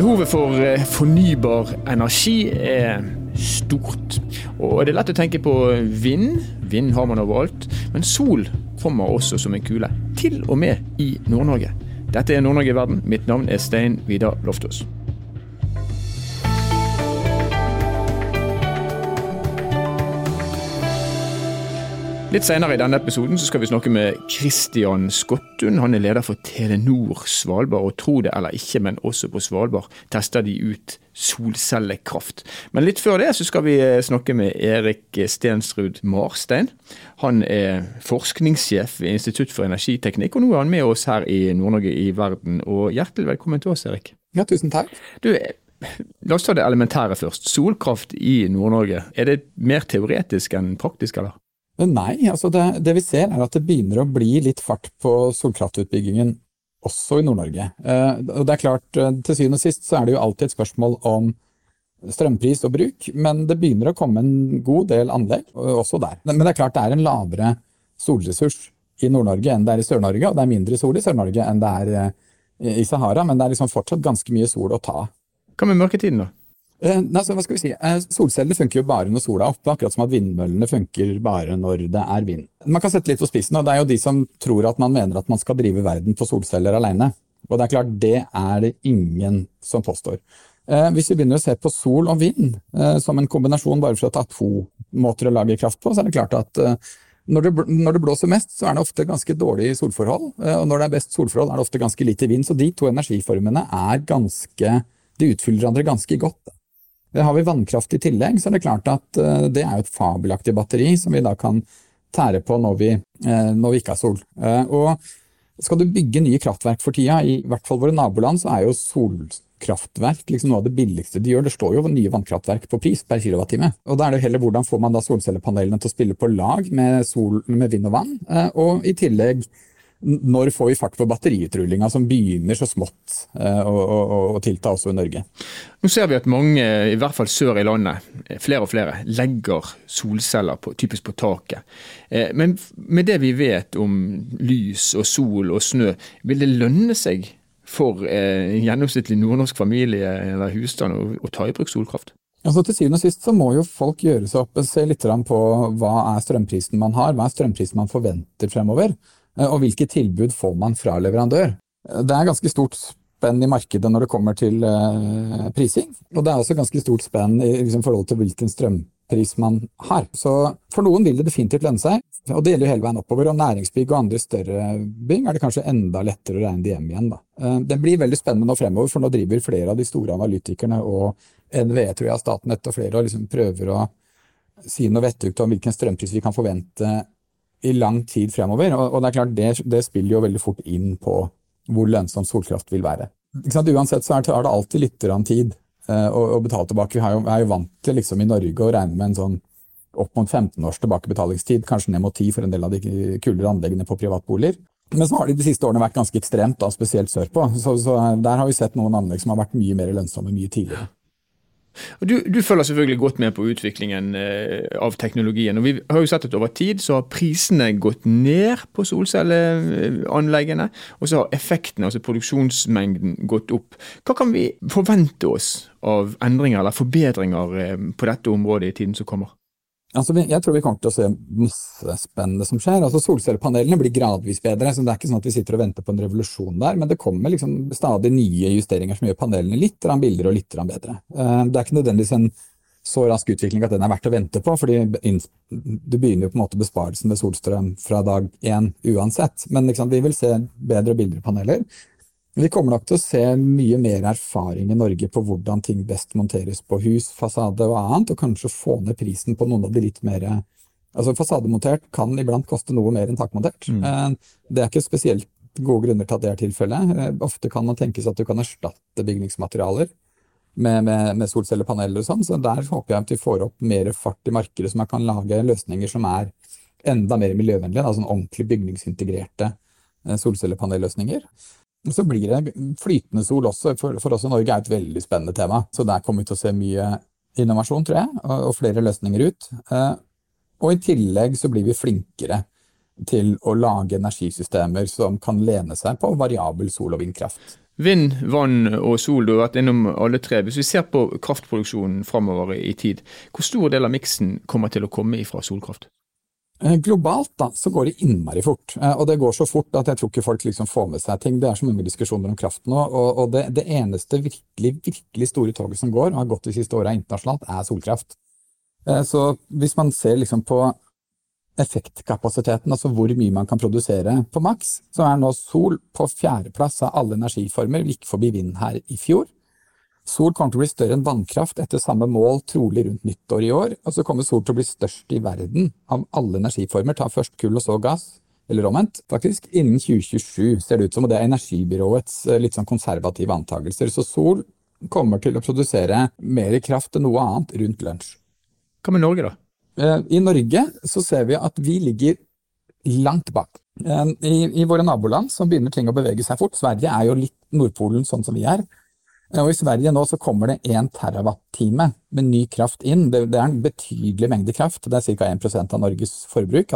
Behovet for eh, fornybar energi er stort. Og det er lett å tenke på vind. Vind har man overalt. Men sol kommer også som en kule. Til og med i Nord-Norge. Dette er Nord-Norge i verden. Mitt navn er Stein Vidar Loftaas. Litt senere i denne episoden så skal vi snakke med Christian Skottun. Han er leder for Telenor Svalbard. Og tro det eller ikke, men også på Svalbard tester de ut solcellekraft. Men litt før det så skal vi eh, snakke med Erik Stensrud Marstein. Han er forskningssjef ved Institutt for energiteknikk, og nå er han med oss her i Nord-Norge i verden. Og hjertelig velkommen til oss, Erik. Ja, tusen takk. Du, La oss ta det elementære først. Solkraft i Nord-Norge, er det mer teoretisk enn praktisk, eller? Nei, altså det, det, vi ser er at det begynner å bli litt fart på solkraftutbyggingen også i Nord-Norge. Eh, og det er klart, eh, Til syvende og sist så er det jo alltid et spørsmål om strømpris og bruk, men det begynner å komme en god del anlegg også der. Men det er klart det er en lavere solressurs i Nord-Norge enn det er i Sør-Norge, og det er mindre sol i Sør-Norge enn det er eh, i Sahara, men det er liksom fortsatt ganske mye sol å ta. Hva med mørketiden, da? Eh, så hva skal vi si? Eh, solcellene funker jo bare når sola er oppe, akkurat som at vindmøllene funker bare når det er vind. Man kan sette litt på spissen, og det er jo de som tror at man mener at man skal drive verden på solceller alene. Og det er klart, det er det ingen som påstår. Eh, hvis vi begynner å se på sol og vind som en kombinasjon bare for å ta to måter å lage kraft på, så er det klart at når det, blåser mest, så er det ofte ganske dårlig solforhold. Og når det er best solforhold, er det ofte ganske lite vind. Så de to energiformene er ganske De utfyller hverandre ganske godt. Har vi vannkraft i tillegg, så er det klart at eh, det er et fabelaktig batteri som vi da kan tære på når vi, eh, når vi ikke har sol. Eh, og skal du bygge nye kraftverk for tida, i hvert fall våre naboland, så er jo solkraftverk liksom noe av det billigste de gjør. Det står jo nye vannkraftverk på pris per kilowattime. Og da er det heller hvordan får man da solcellepanelene til å spille på lag med, sol, med vind og vann, og i tillegg når får vi fart på batteriutrullinga som begynner så smått eh, å, å, å, tilta også i Norge? Nå ser vi at mange, i hvert fall sør i landet, flere og flere, legger solceller på, typisk på taket. Eh, men med det vi vet om lys og sol og snø, vil det lønne seg for en gjennomsnittlig nordnorsk familie eller husstand å, å ta i bruk solkraft? Altså Til syvende og sist så må jo folk gjøre seg opp se litt på hva er strømprisen man har, hva er strømprisen man forventer fremover. Eh, og hvilke tilbud får man fra leverandør. Eh, det er ganske stort spenn i markedet når det kommer til uh, prising, og det er også ganske stort spenn i liksom, forhold til hvilken strømpris man har. Så for noen vil det definitivt lønne seg, og det gjelder jo hele veien oppover. Og næringsbygg og andre større bygg er det kanskje enda lettere å regne det hjem igjen. Da. Det blir veldig spennende nå fremover, for nå driver flere av de store analytikerne og NVE, tror jeg, Statnett og flere, og liksom prøver å si noe vettugt om hvilken strømpris vi kan forvente i lang tid fremover. Og, og det er klart, det, det, spiller jo veldig fort inn på hvor lønnsom solkraft vil være. Uansett så tar det alltid litt tid eh, å, å, betale tilbake. Vi er jo, er jo vant til liksom, i Norge å regne med en sånn opp mot 15 års tilbakebetalingstid, kanskje ned mot 10 for en del av de kulere anleggene på privatboliger. Men så har de de siste årene vært ganske ekstremt, da, spesielt sørpå. Så, så der har vi sett noen anlegg som har vært mye mer lønnsomme mye tidligere. Du, du, følger selvfølgelig godt med på utviklingen eh, av teknologien. og Vi har jo sett at over tid så har prisene gått ned på solcelleanleggene. Og så har effekten, altså produksjonsmengden, gått opp. Hva kan vi forvente oss av endringer eller forbedringer eh, på dette området i tiden som kommer? Altså, jeg tror vi kommer til å se masse spennende som skjer. Altså, Solcellepanelene blir gradvis bedre. så Det er ikke sånn at vi sitter og venter på en revolusjon der, men det kommer liksom stadig nye justeringer som gjør panelene litt billigere og litt bedre. Eh, det er ikke nødvendigvis en så rask utvikling at den er verdt å vente på, fordi du begynner jo på en måte besparelsen med solstrøm fra dag én uansett. Men liksom, vi vil se bedre og billigere paneler. Vi kommer nok til å se mye mer erfaring i Norge på hvordan ting best monteres på hus, fasade og annet, og kanskje få ned prisen på noen av de litt mer Altså Fasademontert kan iblant koste noe mer enn takmontert. Mm. Eh, det er ikke spesielt gode grunner til at det er tilfellet. Eh, ofte kan man tenke seg at du kan erstatte bygningsmaterialer med, med, med solcellepaneler og sånn, så der håper jeg at vi får opp mer fart i markedet, så man kan lage løsninger som er enda mer miljøvennlige, altså ordentlig bygningsintegrerte eh, solcellepanelløsninger. Så blir det flytende sol også, for, for i Norge er et veldig spennende tema. Så der kommer vi til å se mye innovasjon, tror jeg, og, og flere løsninger ut. Eh, og i tillegg så blir vi flinkere til å lage energisystemer som kan lene seg på variabel sol- og vindkraft. Vind, vann og sol, du har vært innom alle tre. Hvis vi ser på kraftproduksjonen framover i tid, hvor stor del av miksen kommer til å komme ifra solkraft? Eh, globalt da, så går det innmari fort, eh, og det går så fort at jeg tror ikke folk liksom får med seg ting. Det er så mange diskusjoner om kraft nå, og, det, det, eneste virkelig, virkelig store toget som går, og har gått de siste åra internasjonalt, er solkraft. Eh, så hvis man ser liksom på effektkapasiteten, altså hvor mye man kan produsere på maks, så er nå sol på fjerdeplass av alle energiformer, Vi gikk forbi vind her i fjor. Sol kommer til å bli større enn vannkraft etter samme mål trolig rundt nyttår i år, og så kommer sol til å bli størst i verden av alle energiformer, ta først kull og så gass, eller omvendt, faktisk, innen 2027 ser det ut som, og det er energibyråets eh, litt sånn konservative antakelser. Så sol kommer til å produsere mer kraft enn noe annet rundt lunsj. Hva med Norge, da? Eh, I Norge så ser vi at vi ligger langt bak. Eh, I, I, våre naboland så begynner ting å bevege seg fort. Sverige er jo litt Nordpolen sånn som vi er. Og I Sverige nå så kommer det 1 terawatt-time med ny kraft inn. Det, det, er en betydelig mengde kraft. Det er ca. 1% av Norges forbruk.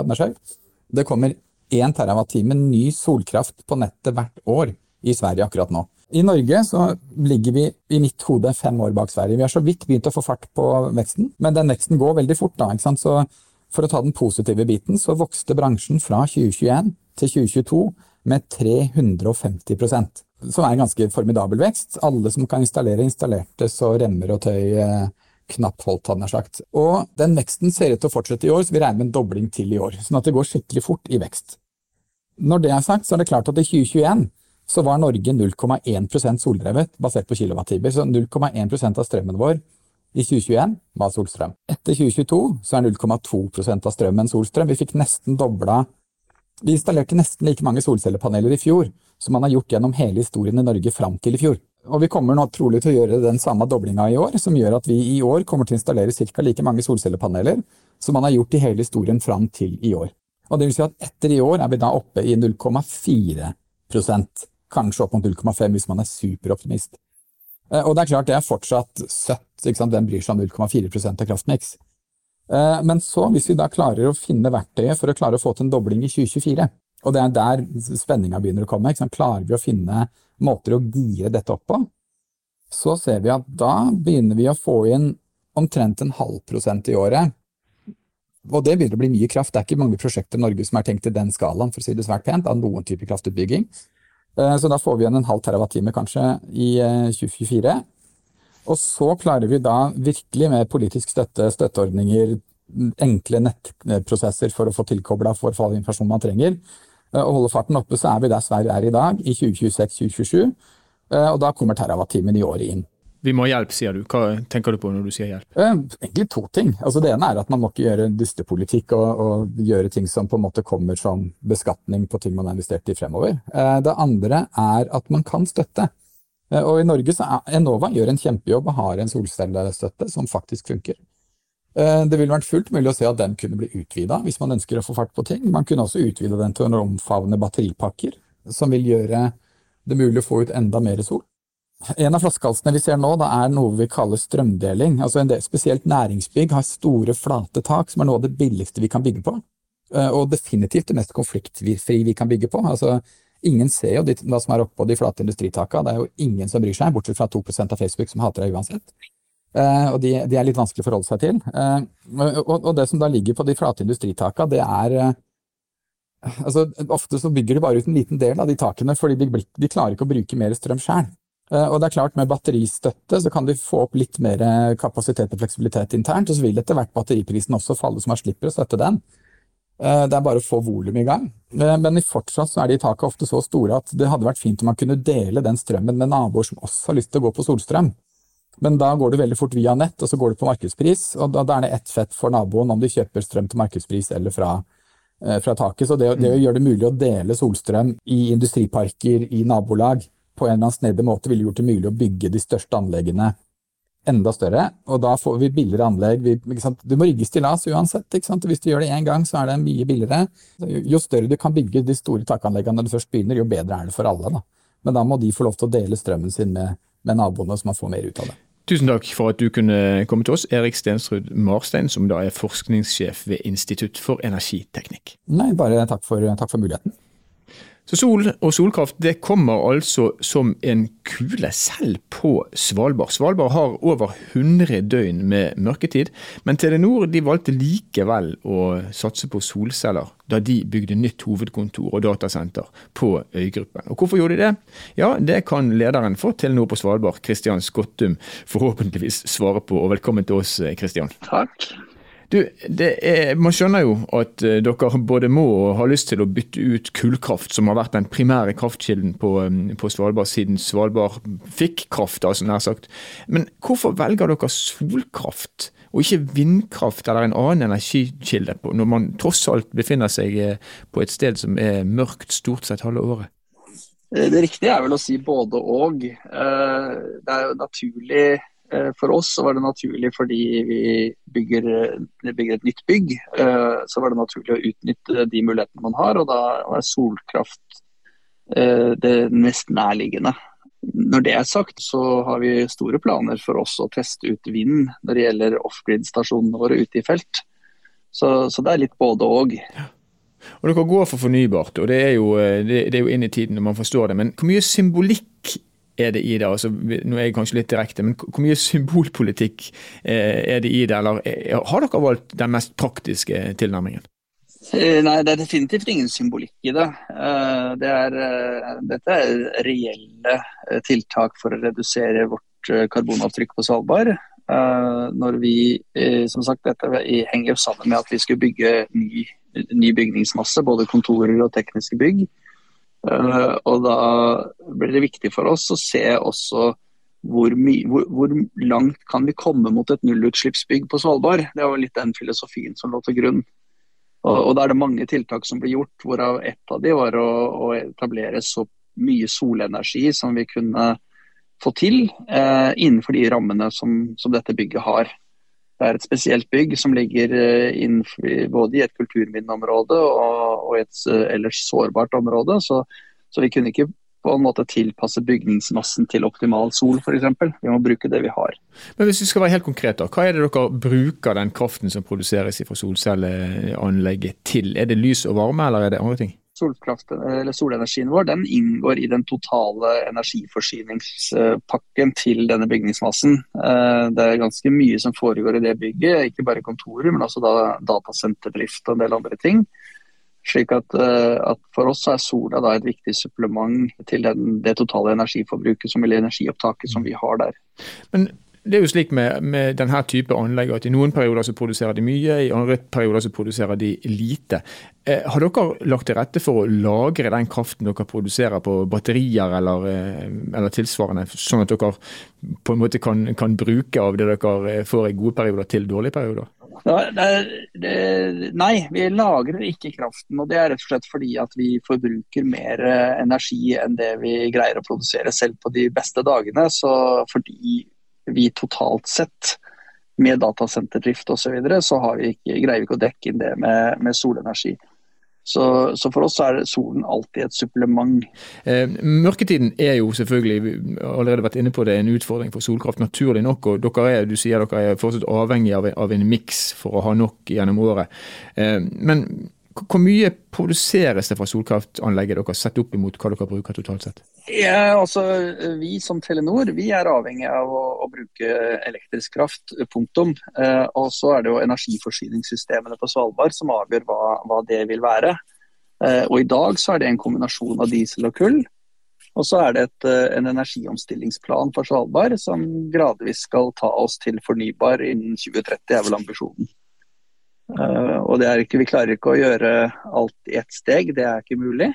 Det kommer 1 terawatt-time ny solkraft på nettet hvert år i Sverige akkurat nå. I Norge så ligger vi i mitt hode fem år bak Sverige. Vi har så vidt begynt å få fart på veksten, men den veksten går veldig fort. da, ikke sant? Så For å ta den positive biten, så vokste bransjen fra 2021 til 2022 med 350 som er en ganske formidabel vekst. Alle som kan installere, installerte så remmer og tøy eh, knapt holdt, hadde jeg sagt. Og den veksten ser ut til å fortsette i år, så vi regner med en dobling til i år. Sånn at det går skikkelig fort i vekst. Når det er sagt, så er det klart at i 2021 så var Norge 0,1% soldrevet, basert på kilowattimer. Så 0,1% av strømmen vår i 2021 var solstrøm. Etter 2022 så er 0,2% av strømmen solstrøm. Vi fikk nesten dobla Vi installerte nesten like mange solcellepaneler i fjor som man har gjort gjennom hele historien i Norge fram til i fjor. Og vi kommer nå trolig til å gjøre den samme doblinga i år, som gjør at vi i år kommer til å installere ca. like mange solcellepaneler som man har gjort i hele historien fram til i år. Og det vil si at etter i år er vi da oppe i 0,4 kanskje opp mot 0,5 hvis man er superoptimist. Eh, og det er klart det er fortsatt søtt, hvem bryr seg om 0,4% av kraftmiks? Eh, men så, hvis vi da klarer å finne verktøyet for å klare å få til en dobling i 2024, og det er der spenninga begynner å komme, klarer vi å finne måter å gire dette opp på, så ser vi at da begynner vi å få inn omtrent en halv prosent i året. Og det begynner å bli mye kraft. Det er ikke mange prosjekter i Norge som er tenkt i den skalaen, for å si det svært pent, av noen type kraftutbygging. Eh, så da får vi igjen en halv terawatt-time kanskje i 2024. Eh, og så klarer vi da virkelig med politisk støtte, støtteordninger, enkle nettprosesser for å få tilkobla for all informasjon man trenger, og holde farten oppe, så er vi der Sverige er i dag, i 2026-2027. Og da kommer terawatt-timen i året inn. Vi må ha hjelp, sier du. Hva tenker du på når du sier hjelp? Eh, egentlig to ting. Altså det ene er at man må ikke gjøre dystepolitikk og, og gjøre ting som på en måte kommer som beskatning på ting man har investert i fremover. Eh, det andre er at man kan støtte. Eh, og i Norge så er Enova gjør en kjempejobb og har en solcellestøtte som faktisk funker. Det ville vært fullt mulig å se at den kunne bli utvida hvis man ønsker å få fart på ting. Man kunne også utvide den til å omfavne batteripakker, som vil gjøre det mulig å få ut enda mer sol. En av flaskehalsene vi ser nå, er noe vi kaller strømdeling. Altså en del, Spesielt næringsbygg har store, flate tak, som er noe av det billigste vi kan bygge på. Eh, og definitivt det mest konfliktfri vi kan bygge på. Altså, ingen ser jo hva som er oppå de flate industritaka. Det er jo ingen som bryr seg, bortsett fra 2% av Facebook som hater deg uansett. Uh, og de, de, er litt vanskelig å forholde seg til. Uh, og, og, det som da ligger på de flate industritaka, det er uh, altså, Ofte så bygger de bare ut en liten del av de takene, fordi de, de klarer ikke å bruke mer strøm sjøl. Eh, og det er klart Med batteristøtte så kan de få opp litt mer kapasitet og fleksibilitet internt, og så vil etter hvert batteriprisen også falle, så man slipper å støtte den. Eh, det er bare å få volumet i gang. Eh, men fortsatt så er de takene ofte så store at det hadde vært fint om man kunne dele den strømmen med naboer som også har lyst til å gå på solstrøm. Men da går du veldig fort via nett, og så går du på markedspris. Og da, da er det ett fett for naboen om de kjøper strøm til markedspris eller fra, fra taket. Så det, det å gjøre det mulig å dele solstrøm i industriparker, i nabolag, på en eller annen snedig måte ville gjort det mulig å bygge de største anleggene enda større, og da får vi billigere anlegg. Vi, du må rigge stillas uansett. Hvis du gjør det én gang, så er det mye billigere. Jo større du kan bygge de store takanleggene når du først begynner, jo bedre er det for alle. Da. Men da må de få lov til å dele strømmen sin med, med naboene, så man får mer ut av det. Tusen takk for at du kunne komme til oss, Erik Stensrud Marstein, som da er forskningssjef ved Institutt for energiteknikk. Nei, bare takk for, takk for muligheten. Så sol og solkraft det kommer altså som en kule selv på Svalbard. Svalbard har over 100 døgn med mørketid, men Telenor de valgte likevel å satse på solceller da de bygde nytt hovedkontor og datasenter på øygruppen. Og Hvorfor gjorde de det? Ja, Det kan lederen for Telenor på Svalbard, Kristian Skottum, forhåpentligvis svare på. Og velkommen til oss, Kristian. Takk. Du, er, Man skjønner jo at uh, dere både må og har lyst til å bytte ut kullkraft, som har vært den primære kraftkilden på, um, på Svalbard siden Svalbard fikk kraft, altså nær sagt. Men hvorfor velger dere solkraft, og ikke vindkraft eller en annen energikilde, når man tross alt befinner seg uh, på et sted som er mørkt stort sett halve året? Eh, det riktige er vel å si både og. Det er jo naturlig Eh, for oss så var det naturlig fordi vi bygger, bygger, et nytt bygg. Eh, så var det naturlig å utnytte de mulighetene man har, og da var solkraft eh, det mest nærliggende. Når det er sagt, så har vi store planer for oss å teste ut vind når det gjelder off-grid-stasjonene våre ute i felt. Så, så, det er litt både og. Og Dere går for fornybart, og det er, jo, det, det er jo inn i tiden når man forstår det. Men hvor mye symbolikk er det i det? Altså, nå er jeg kanskje litt direkte, men hvor mye symbolpolitikk eh, er det i det? Eller eh, har dere valgt den mest praktiske tilnærmingen? Eh, nei, det er definitivt ingen symbolikk i det. det er, dette er reelle tiltak for å redusere vårt karbonavtrykk på Svalbard. Når vi, som sagt, Dette henger jo sammen med at vi skulle bygge ny, ny bygningsmasse, både kontorer og tekniske bygg. Uh, og da blir det viktig for oss å se også hvor, hvor, hvor, langt kan vi komme mot et nullutslippsbygg på Svalbard. Det var litt den filosofien som lå til grunn. Og, og Da er det mange tiltak som blir gjort, hvorav ett av de var å, å etablere så mye solenergi som vi kunne få til uh, innenfor de rammene som, som dette bygget har. Det er et spesielt bygg som ligger eh, innenfor, både i et kulturminneområde og, og et eh, ellers sårbart område. Så, så, vi kunne ikke på en måte tilpasse bygningsmassen til optimal sol f.eks. Vi må bruke det vi har. Men hvis vi skal være helt konkret, da, Hva er det dere bruker den kraften som produseres fra solcelleanlegget til? Er det lys og varme, eller er det andre ting? Solenergien vår den inngår i den totale energiforsyningspakken til denne bygningsmassen. Eh, det er ganske mye som foregår i det bygget, ikke bare kontorer, men også datasenterdrift og en del andre ting. Slik at, eh, at For oss er sola da et viktig supplement til den, det totale energiforbruket som, eller energiopptaket som vi har der. Men det er jo slik med, med denne type anlegg at i noen perioder så produserer de mye, i andre perioder så produserer de lite. Eh, har dere lagt til rette for å lagre den kraften dere produserer på batterier eller, eh, eller tilsvarende, sånn at dere på en måte kan, kan, bruke av det dere eh, får i gode perioder til dårlige perioder? Nei, vi lagrer ikke kraften. og Det er rett og slett fordi at vi forbruker mer eh, energi enn det vi greier å produsere selv på de beste dagene. Så fordi vi totalt sett med datasenterdrift osv., så, videre, så vi ikke, greier vi ikke å dekke inn det med, med solenergi. Så, så, for oss er solen alltid et supplement. Eh, mørketiden er jo selvfølgelig, allerede vært inne på det, en utfordring for solkraft, naturlig nok. og dere er, Du sier dere er fortsatt avhengig av, av en miks for å ha nok gjennom året. Eh, men hvor mye produseres det fra solkraftanlegget dere sett opp imot hva dere bruker totalt sett? Ja, altså, Vi som Telenor vi er avhengig av å, å bruke elektrisk kraft, punktum. Eh, og så er det jo energiforsyningssystemene på Svalbard som avgjør hva, hva det vil være. Eh, og I dag så er det en kombinasjon av diesel og kull. Og så er det et, eh, en energiomstillingsplan for Svalbard som gradvis skal ta oss til fornybar innen 2030, er vel ambisjonen. Uh, og ikke, Vi klarer ikke å gjøre alt i ett steg, det er ikke mulig.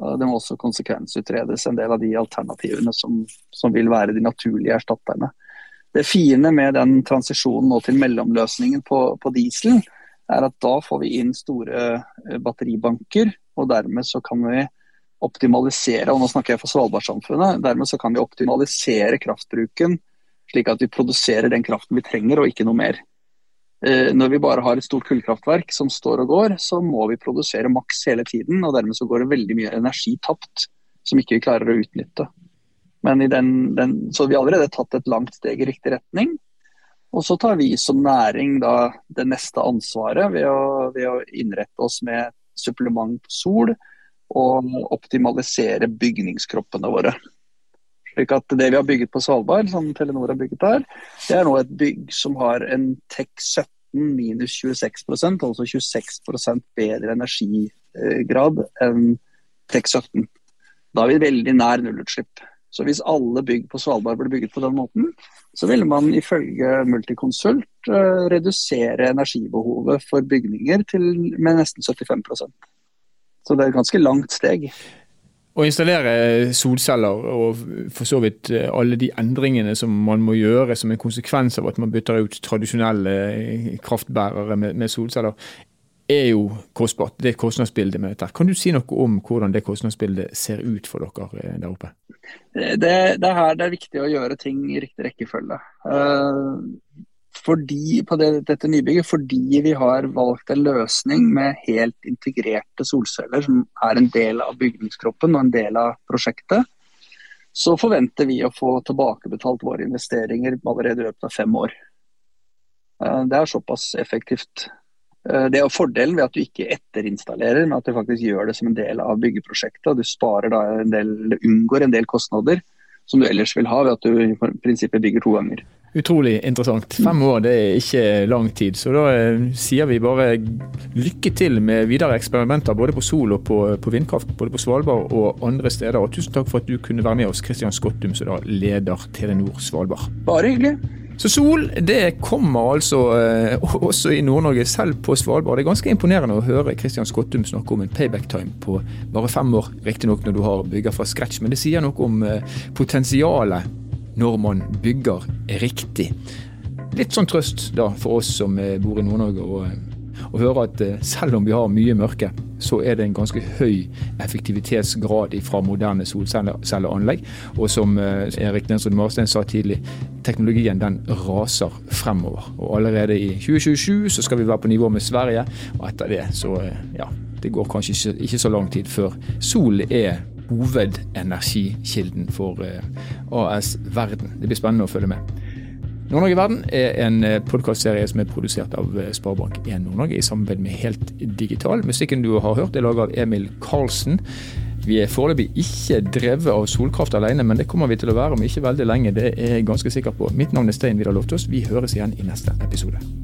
Det må også konsekvensutredes en del av de alternativene som, som, vil være de naturlige erstatterne. Det fine med den transisjonen nå til mellomløsningen på, på diesel, er at da får vi inn store uh, batteribanker, og dermed så kan vi optimalisere og nå snakker jeg for Svalbardsamfunnet, dermed så kan vi optimalisere kraftbruken slik at vi produserer den kraften vi trenger og ikke noe mer. Eh, når vi bare har et stort kullkraftverk som står og går, så må vi produsere maks hele tiden. og Dermed så går det veldig mye energi tapt som ikke vi klarer å utnytte. Men den, den, så vi har allerede tatt et langt steg i riktig retning. Og så tar vi som næring da det neste ansvaret ved å, ved å innrette oss med supplement sol. og optimalisere bygningskroppene våre. Slik at Det vi har bygget på Svalbard, som Telenor har bygget der, det er nå et bygg som har en TEK 17 minus 26% altså 26% bedre energigrad enn TEK 17. Da er vi veldig nær nullutslipp. Så hvis alle bygg på Svalbard ble bygget på den måten, så ville man ifølge Multiconsult uh, redusere energibehovet for bygninger til, med nesten 75% Så det er et ganske langt steg. Å installere solceller og for så vidt eh, alle de endringene som man må gjøre som en konsekvens av at man bytter ut tradisjonelle eh, kraftbærere med, med solceller, er jo kostbart. Det kostnadsbildet med dette. Kan du si noe om hvordan det kostnadsbildet ser ut for dere eh, der oppe? Det, det er her det er viktig å gjøre ting i riktig rekkefølge. Fordi, på det, dette nybygget fordi vi har valgt en løsning med helt integrerte solceller som er en del av bygningskroppen og en del av prosjektet, så forventer vi å få tilbakebetalt våre investeringer allerede i løpet av fem år. Eh, det er såpass effektivt. Eh, det er fordelen ved at du ikke etterinstallerer, men at du faktisk gjør det som en del av byggeprosjektet. og Du sparer da en del, unngår en del kostnader som du ellers vil ha ved at du i prinsippet bygger to ganger. Utrolig interessant. Fem år det er ikke lang tid. Så da eh, sier vi bare lykke til med videre eksperimenter både på sol og på, på, vindkraft. Både på Svalbard og andre steder. Og tusen takk for at du kunne være med oss, Kristian Skottum, som da leder Telenor Svalbard. Bare hyggelig. Så sol det kommer altså eh, også i Nord-Norge, selv på Svalbard. Det er ganske imponerende å høre Kristian Skottum snakke om en payback time på bare fem år. Riktignok når du har bygger fra scratch, men det sier noe om eh, potensialet når man bygger riktig. Litt sånn trøst da for oss som eh, bor i Nord-Norge, å høre at eh, selv om vi har mye mørke, så er det en ganske høy effektivitetsgrad fra moderne solcelleanlegg. Og som eh, Erik Nensrud Marstein sa tidlig, teknologien den raser fremover. Og allerede i 2027 så skal vi være på nivå med Sverige, og etter det så ja, det går kanskje ikke, så lang tid før sol er hovedenergikilden for eh, AS Verden. Det blir spennende å følge med. Nord-Norge Verden er en eh, podkastserie som er produsert av eh, Sparebank1 Nord-Norge i samarbeid med Helt Digital. Musikken du har hørt er laget av Emil Karlsen. Vi er foreløpig ikke drevet av solkraft alene, men det kommer vi til å være om ikke veldig lenge. Det er jeg ganske sikker på. Mitt navn er Stein Vidar Loftaas. Vi høres igjen i neste episode.